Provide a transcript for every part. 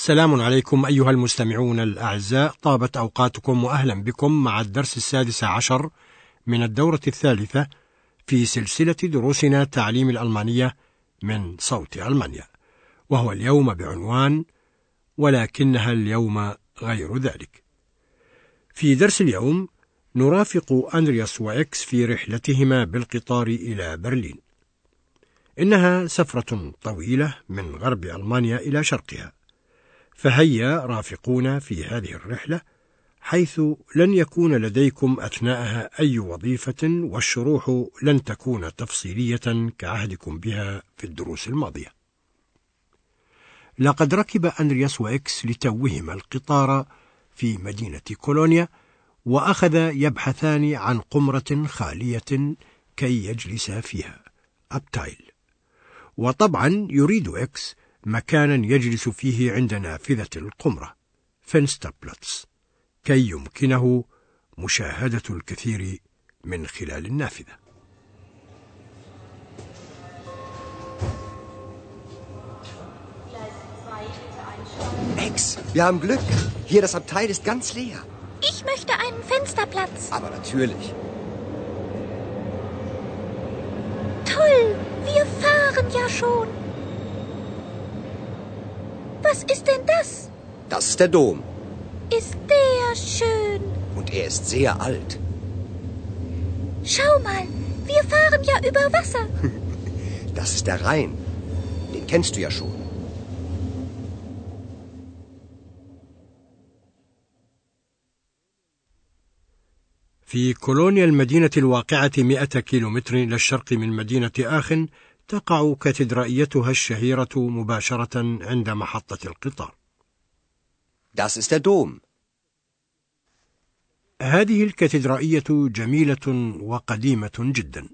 السلام عليكم أيها المستمعون الأعزاء. طابت أوقاتكم وأهلا بكم مع الدرس السادس عشر من الدورة الثالثة في سلسلة دروسنا تعليم الألمانية من صوت ألمانيا وهو اليوم بعنوان ولكنها اليوم غير ذلك. في درس اليوم نرافق أندرياس وإكس في رحلتهما بالقطار إلى برلين. إنها سفرة طويلة من غرب ألمانيا إلى شرقها. فهيا رافقونا في هذه الرحلة حيث لن يكون لديكم أثناءها أي وظيفة والشروح لن تكون تفصيلية كعهدكم بها في الدروس الماضية. لقد ركب أندرياس وإكس لتوهما القطار في مدينة كولونيا وأخذا يبحثان عن قمرة خالية كي يجلسا فيها Abteil وطبعا يريد إكس مكانا يجلس فيه عند نافذة القمرة فنستبلتس كي يمكنه مشاهدة الكثير من خلال النافذة Ex, wir haben Glück. Hier das Abteil ist ganz leer. Ich möchte einen Fensterplatz. Aber natürlich. Toll, wir fahren ja schon. Was ist denn das? Das ist der Dom. Ist der schön. Und er ist sehr alt. Schau mal, wir fahren ja über Wasser. Das ist der Rhein. Den kennst du ja schon. في كولونيا المدينة الواقعة مئة كيلومتر إلى الشرق من مدينة آخن تقع كاتدرائيتها الشهيرة مباشرة عند محطة القطار Das ist der Dom. هذه الكاتدرائية جميلة وقديمة جدا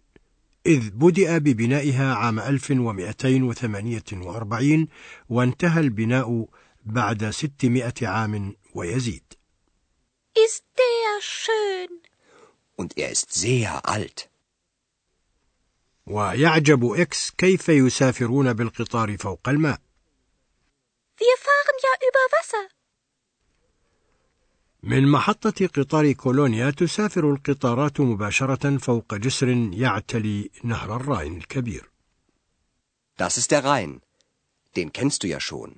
إذ بدأ ببنائها عام 1248 وانتهى البناء بعد 600 عام ويزيد Ist der schön. Und er ist sehr alt. ويعجب إكس كيف يسافرون بالقطار فوق الماء Wir fahren ja über Wasser. من محطة قطار كولونيا تسافر القطارات مباشرة فوق جسر يعتلي نهر الراين الكبير Das ist der Rhein. Den kennst du ja schon.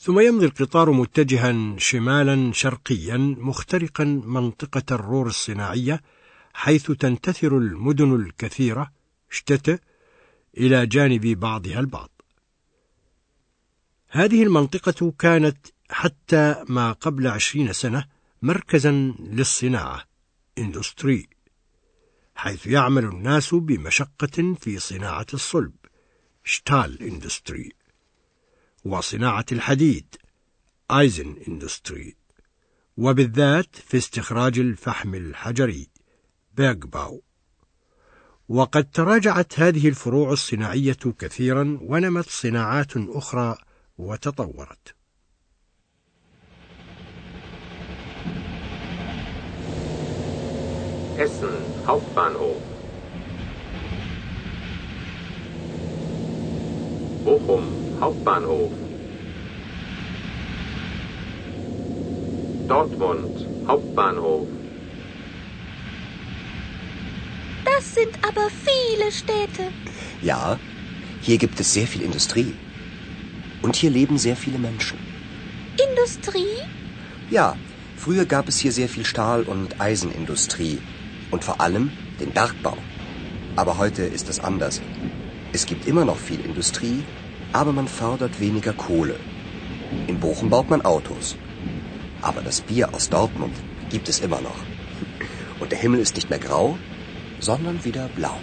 ثم يمضي القطار متجها شمالا شرقيا مخترقا منطقة الرور الصناعية حيث تنتثر المدن الكثيرة شتت إلى جانب بعضها البعض. هذه المنطقة كانت حتى ما قبل عشرين سنة مركزا للصناعة إندستري حيث يعمل الناس بمشقة في صناعة الصلب Stahlindustrie وصناعة الحديد Eisenindustrie وبالذات في استخراج الفحم الحجري. Bergbau وقد تراجعت هذه الفروع الصناعية كثيرا ونمت صناعات أخرى وتطورت Essen Hauptbahnhof. Bochum Hauptbahnhof. Dortmund Hauptbahnhof. Sind aber viele Städte. Ja, hier gibt es sehr viel Industrie. Und hier leben sehr viele Menschen. Industrie? Ja, früher gab es hier sehr viel Stahl- und Eisenindustrie. Und vor allem den Bergbau. Aber heute ist es anders. Es gibt immer noch viel Industrie, aber man fördert weniger Kohle. In Bochum baut man Autos. Aber das Bier aus Dortmund gibt es immer noch. Und der Himmel ist nicht mehr grau, sondern wieder blau.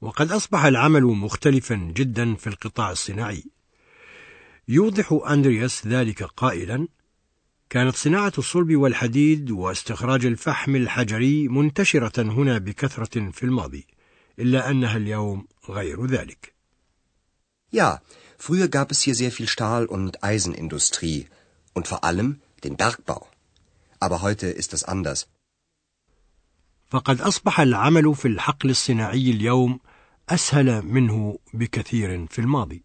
وقد أصبح العمل مختلفا جدا في القطاع الصناعي يوضح أندرياس ذلك قائلا كانت صناعة الصلب والحديد واستخراج الفحم الحجري منتشرة هنا بكثرة في الماضي إلا أنها اليوم غير ذلك Ja, früher gab es hier sehr viel Stahl- und Eisenindustrie und vor allem den Bergbau. Aber heute ist das anders. فقد أصبح العمل في الحقل الصناعي اليوم أسهل منه بكثير في الماضي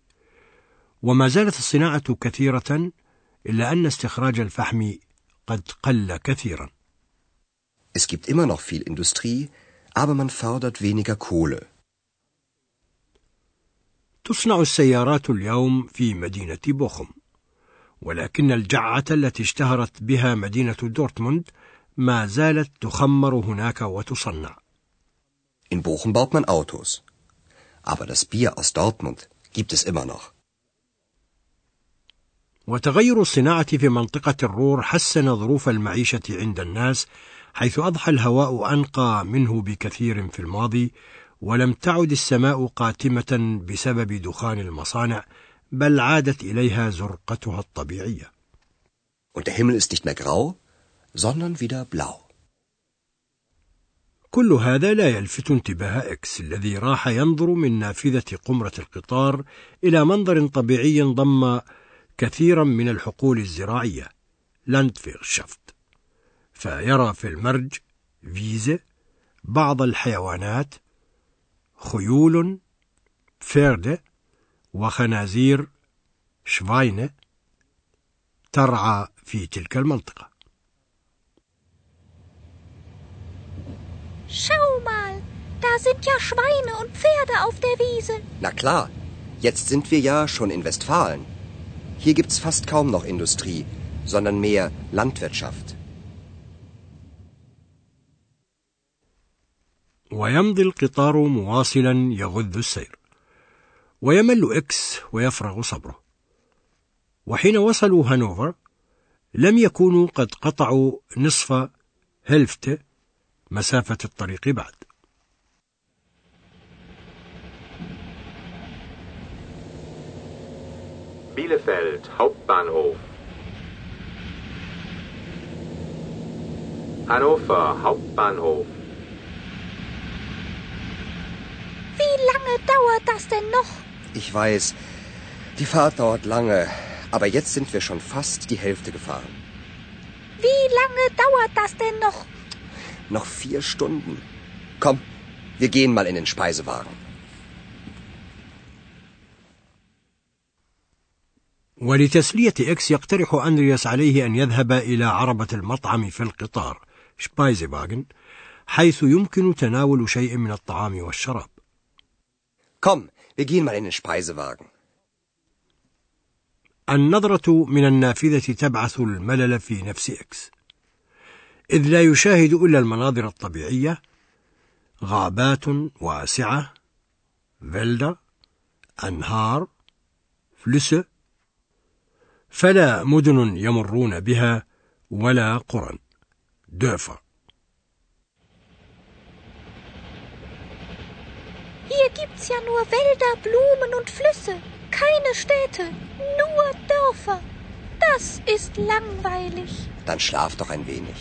وما زالت الصناعة كثيرة إلا أن استخراج الفحم قد قل كثيرا Es gibt immer noch viel Industrie, aber man fördert weniger Kohle. تصنع السيارات اليوم في مدينة بوخم ولكن الجعة التي اشتهرت بها مدينة دورتموند ما زالت تخمر هناك وتصنع In Bochum baut man Autos. Aber das Bier aus Dortmund gibt es immer noch. وتغير الصناعة في منطقة الرور حسن ظروف المعيشة عند الناس حيث أضحى الهواء أنقى منه بكثير في الماضي ولم تعد السماء قاتمة بسبب دخان المصانع بل عادت إليها زرقتها الطبيعية Und der Himmel ist nicht mehr grau, sondern wieder blau. كل هذا لا يلفت انتباه إكس الذي راح ينظر من نافذة قمرة القطار إلى منظر طبيعي ضم كثيرا من الحقول الزراعية Landwirtschaft فيرى في المرج Wiese بعض الحيوانات خيول Pferde وخنازير شفاينة ترعى في تلك المنطقة Schau mal, da sind ja Schweine und Pferde auf der Wiese. Na klar, jetzt sind wir ja schon in Westfalen. Hier gibt's fast kaum noch Industrie, sondern mehr Landwirtschaft. ويمضي القطار مواصلا يغذ السير ويمل إكس ويفرغ صبره وحين وصلوا هانوفر لم يكونوا قد قطعوا نصف Hälfte مسافة الطريق بعد Bielefeld Hauptbahnhof. Hannover Hauptbahnhof. Wie lange dauert das denn noch? Ich weiß, die Fahrt dauert lange, aber jetzt sind wir schon fast die Hälfte gefahren. Wie lange dauert das denn noch? Noch vier Stunden. Komm, wir gehen mal in den Speisewagen. ولتسلية إكس يقترح أندرياس عليه أن يذهب إلى عربة المطعم في القطار شبايزباغن حيث يمكن تناول شيء من الطعام والشراب Komm, gehen mal in den Speisewagen. النظرة من النافذة تبعث الملل في نفس إكس إذ لا يشاهد إلا المناظر الطبيعية. غابات واسعة. Wälder أنهار. Flüsse فلا مدن يمرون بها ولا قرى. دöfer Hier gibt's ja nur Wälder, Blumen und Flüsse. Keine Städte, nur Dörfer. Das ist langweilig. Dann schlaf doch ein wenig.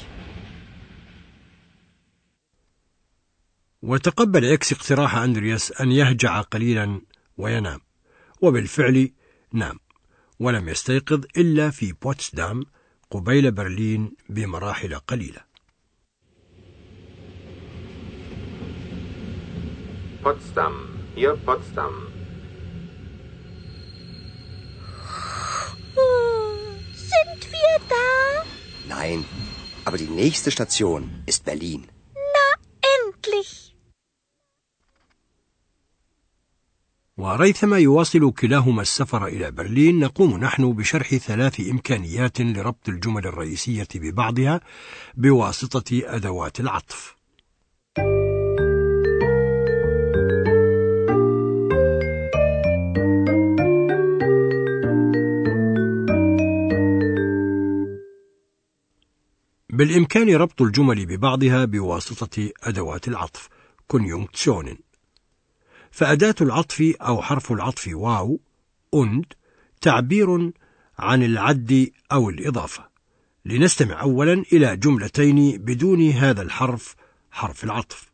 وتقبل إكس اقتراح أندرياس أن يهجع قليلا وينام وبالفعل نام ولم يستيقظ إلا في بوتسدام قبيل برلين بمراحل قليلة Potsdam. Hier Potsdam. Sind wir da? Nein, aber die nächste Station ist Berlin. Na, endlich. وريثما يواصل كلاهما السفر إلى برلين نقوم نحن بشرح ثلاث إمكانيات لربط الجمل الرئيسية ببعضها بواسطة أدوات العطف بالإمكان ربط الجمل ببعضها بواسطة أدوات العطف Konjunktionen فأداة العطف أو حرف العطف واو und تعبير عن العد أو الإضافة لنستمع أولا إلى جملتين بدون هذا الحرف حرف العطف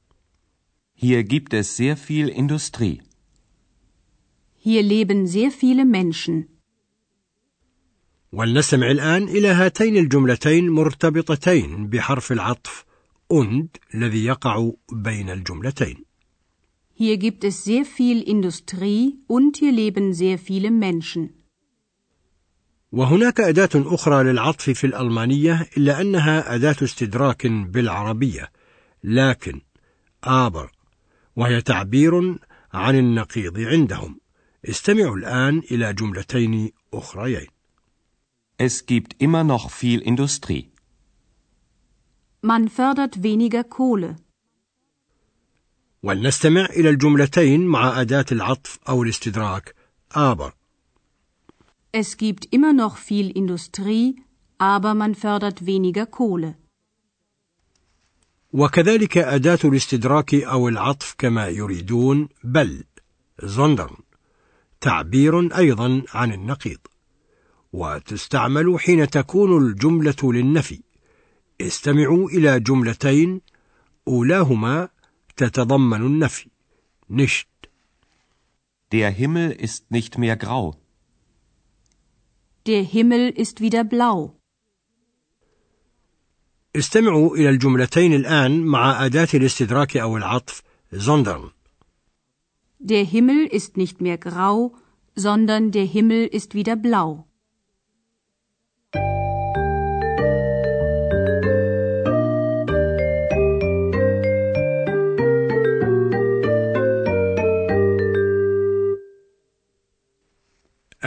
Hier gibt es sehr viel Industrie. Hier leben sehr viele Menschen. ولنستمع الآن إلى هاتين الجملتين مرتبطتين بحرف العطف und الذي يقع بين الجملتين. Hier gibt es sehr viel Industrie und hier leben sehr viele Menschen. وهناك أداة أخرى للعطف في الألمانية إلا أنها أداة استدراك بالعربية. لكن آبر وهي تعبير عن النقيض عندهم. استمعوا الآن إلى جملتين أخريين. Es gibt immer noch viel Industrie. Man fördert weniger Kohle. ولنستمع إلى الجملتين مع أداة العطف أو الاستدراك آبر Es gibt immer noch viel Industrie, aber man fördert weniger Kohle. وكذلك أداة الاستدراك أو العطف كما يريدون بل sondern تعبير أيضا عن النقيض وتستعمل حين تكون الجملة للنفي استمعوا إلى جملتين أولاهما تتضمن النفي nicht Der Himmel ist nicht mehr grau. Der Himmel ist wieder blau. استمعوا إلى الجملتين الآن مع أداة الاستدراك أو العطف sondern Der Himmel ist nicht mehr grau, sondern der Himmel ist wieder blau.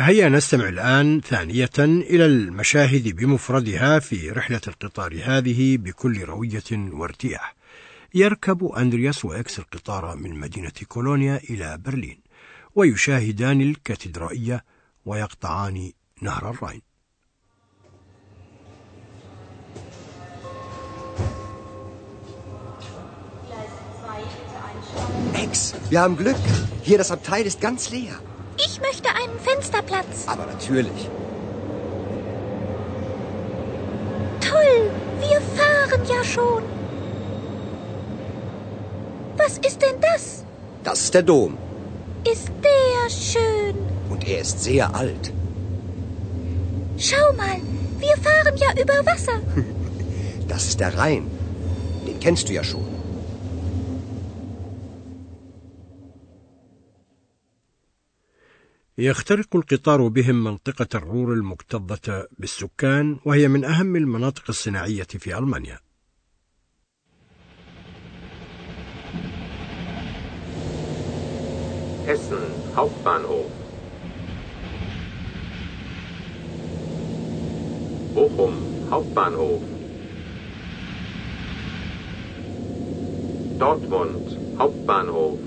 هيا نستمع الآن ثانية إلى المشاهد بمفردها في رحلة القطار هذه بكل روية وارتياح. يركب أندرياس وإكس القطار من مدينة كولونيا إلى برلين، ويشاهدان الكاتدرائية ويقطعان نهر الراين. Ex, wir haben Glück. Hier das Abteil ist ganz leer. Ich möchte einen Fensterplatz. Aber natürlich. Toll, wir fahren ja schon. Was ist denn das? Das ist der Dom. Ist der schön. Und er ist sehr alt. Schau mal, wir fahren ja über Wasser. Das ist der Rhein. Den kennst du ja schon. يخترق القطار بهم منطقة الرور المكتظة بالسكان وهي من أهم المناطق الصناعية في ألمانيا. Essen Hauptbahnhof. Bochum Hauptbahnhof. Dortmund Hauptbahnhof.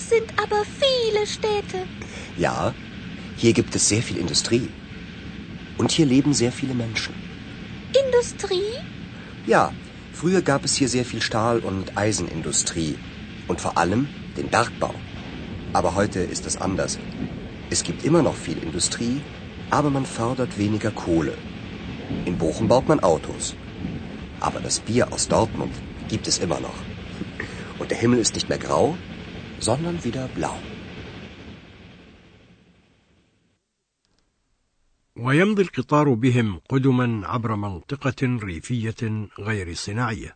Das sind aber viele Städte. Ja, hier gibt es sehr viel Industrie. Und hier leben sehr viele Menschen. Industrie? Ja, früher gab es hier sehr viel Stahl- und Eisenindustrie. Und vor allem den Bergbau. Aber heute ist es anders. Es gibt immer noch viel Industrie, aber man fördert weniger Kohle. In Bochum baut man Autos. Aber das Bier aus Dortmund gibt es immer noch. Und der Himmel ist nicht mehr grau, sondern wieder blau. ويمضي القطار بهم قدما عبر منطقة ريفية غير صناعية.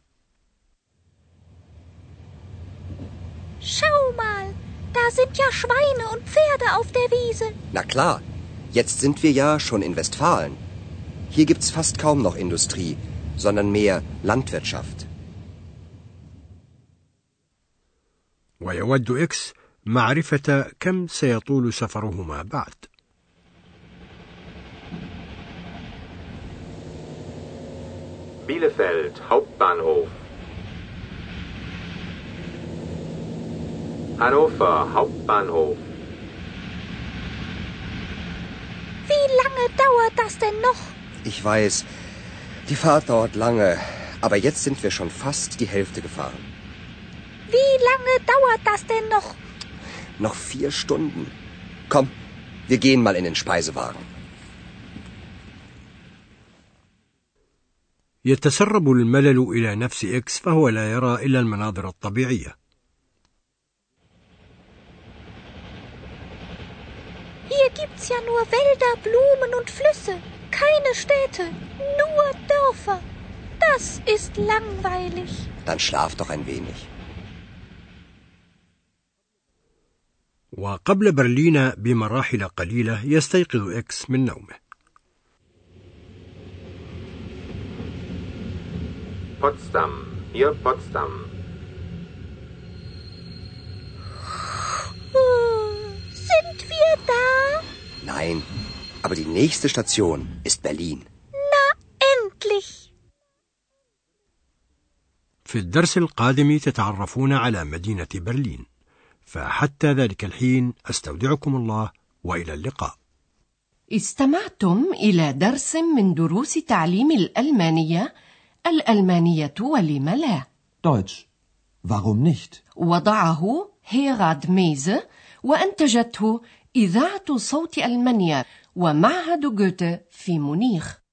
Schau mal, da sind ja Schweine und Pferde auf der Wiese. Na klar, jetzt sind wir ja schon in Westfalen. Hier gibt's fast kaum noch Industrie, sondern mehr Landwirtschaft. ويود إكس معرفة كم سيطول سفرهما بعد. Bielefeld Hauptbahnhof. Hannover Hauptbahnhof. Wie lange dauert das denn noch? Ich weiß, die Fahrt dauert lange, aber jetzt sind wir schon fast die Hälfte gefahren. Wie lange dauert das denn noch? Noch vier Stunden. Komm, wir gehen mal in den Speisewagen. يتسرب الملل إلى نفس إكس فهو لا يرى إلا المناظر الطبيعية Hier gibt's ja nur Wälder, Blumen und Flüsse. Keine Städte, nur Dörfer. Das ist langweilig. Dann schlaf doch ein wenig. وقبل برلين بمراحل قليلة يستيقظ إكس من نومه Potsdam. Hier Potsdam. Sind wir da? Nein, aber die nächste Station ist Berlin. Na, endlich. في الدرس القادم تتعرفون على مدينة برلين فحتى ذلك الحين أستودعكم الله وإلى اللقاء استمعتم إلى درس من دروس تعليم الألمانية الألمانية ولم لا Deutsch. Warum nicht? وضعه هيراد ميزه وأنتجته إذاعة صوت المانيا ومعهد جوته في مونيخ